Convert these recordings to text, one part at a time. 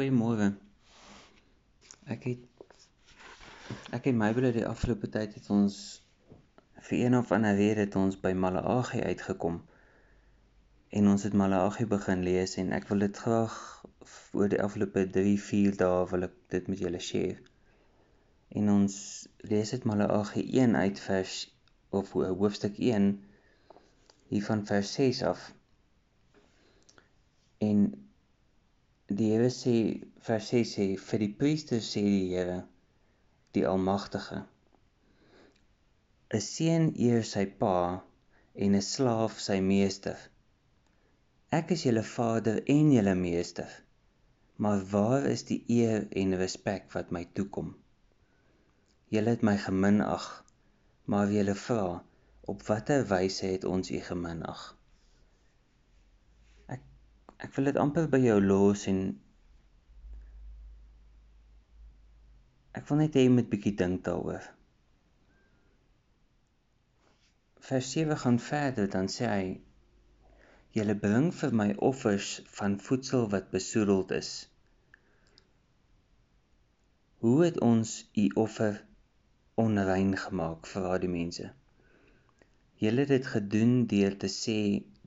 Goeiemôre. Ek het ek en Mabel die afgelope tyd het ons vir een of ander rede het ons by Malagi uitgekom. En ons het Malagi begin lees en ek wil dit graag oor die afgelope 3, 4 dae wil ek dit met julle share. En ons lees dit Malagi 1 uit vers of hoofstuk 1 hier van vers 6 af. En Die Here sê vers 6 sê vir die priester sê die Here die Almagtige 'n seun eer sy pa en 'n slaaf sy meester. Ek is julle vader en julle meester. Maar waar is die eer en respek wat my toekom? Julle het my geminag, maar julle vra, op watter wyse het ons u geminag? Ek wil dit amper by jou los en ek wil net hê jy moet bietjie dink daaroor. Vers 7 gaan verder dan sê hy Julle bring vir my offers van voedsel wat besoedeld is. Hoe het ons u offer onrein gemaak vir al die mense? Julle het dit gedoen deur te sê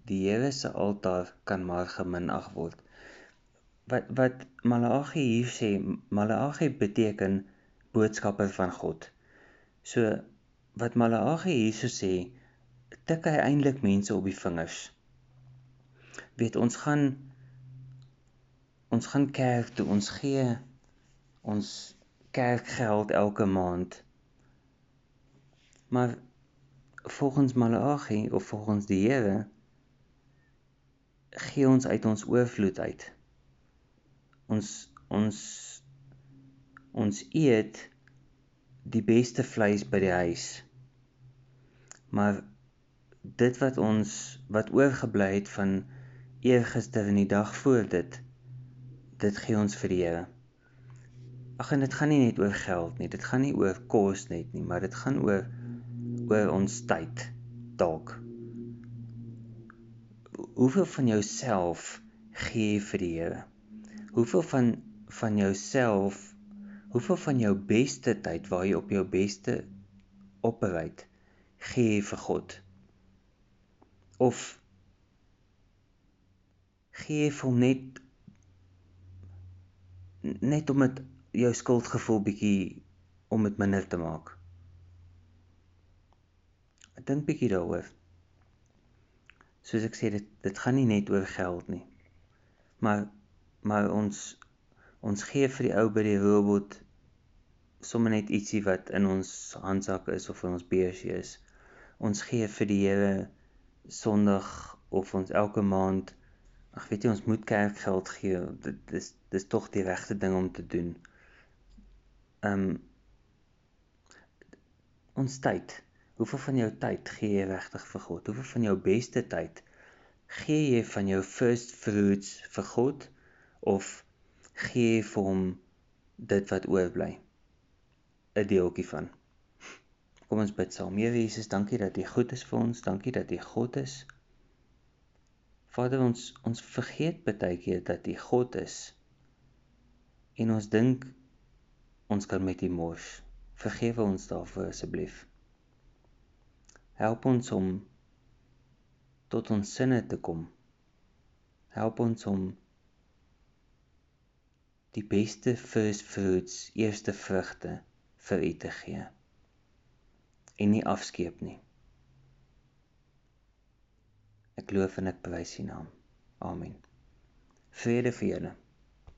die Here se altaar kan maar geminag word. Wat wat Malagi hier sê, Malagi beteken boodskapper van God. So wat Malagi hierso sê, tik hy eintlik mense op die vingers. Weet ons gaan ons gaan kerk toe, ons gee ons kerkgeld elke maand. Maar volgens Malagi of volgens die Here gee ons uit ons oorvloed uit. Ons ons ons eet die beste vleis by die huis. Maar dit wat ons wat oorgebly het van eergister en die dag voor dit dit gee ons vir die Here. Ag en dit gaan nie net oor geld nie, dit gaan nie oor kos net nie, maar dit gaan oor oor ons tyd dalk hoeveel van jouself gee jy vir die Here? Hoeveel van van jouself, hoeveel van jou beste tyd waar jy op jou beste opbereid gee jy vir God? Of gee jy vir hom net net om dit jou skuldgevoel bietjie om dit minder te maak? Ek dink bietjie daaroor soos ek sê dit dit gaan nie net oor geld nie. Maar maar ons ons gee vir die ou by die robot sommer net ietsie wat in ons handsak is of in ons beursie is. Ons gee vir die Here Sondag of ons elke maand ag weet jy ons moet kerkgeld gee. Dit is dis tog die regte ding om te doen. Ehm um, ons tyd Hoeveel van jou tyd gee jy regtig vir God? Hoeveel van jou beste tyd gee jy van jou first fruits vir God of gee jy vir hom dit wat oorbly? 'n Deeltjie van. Kom ons bid saam. Here Jesus, dankie dat U goed is vir ons. Dankie dat U God is. Vader, ons ons vergeet baie keer dat U God is. En ons dink ons kan met U mors. Vergewe ons daarvoor asseblief. Help ons om tot ons sinne te kom. Help ons om die beste first fruits, eerste vrugte vir U te gee en nie afskeep nie. Ek loof en ek prys U naam. Amen. Vrede vir julle.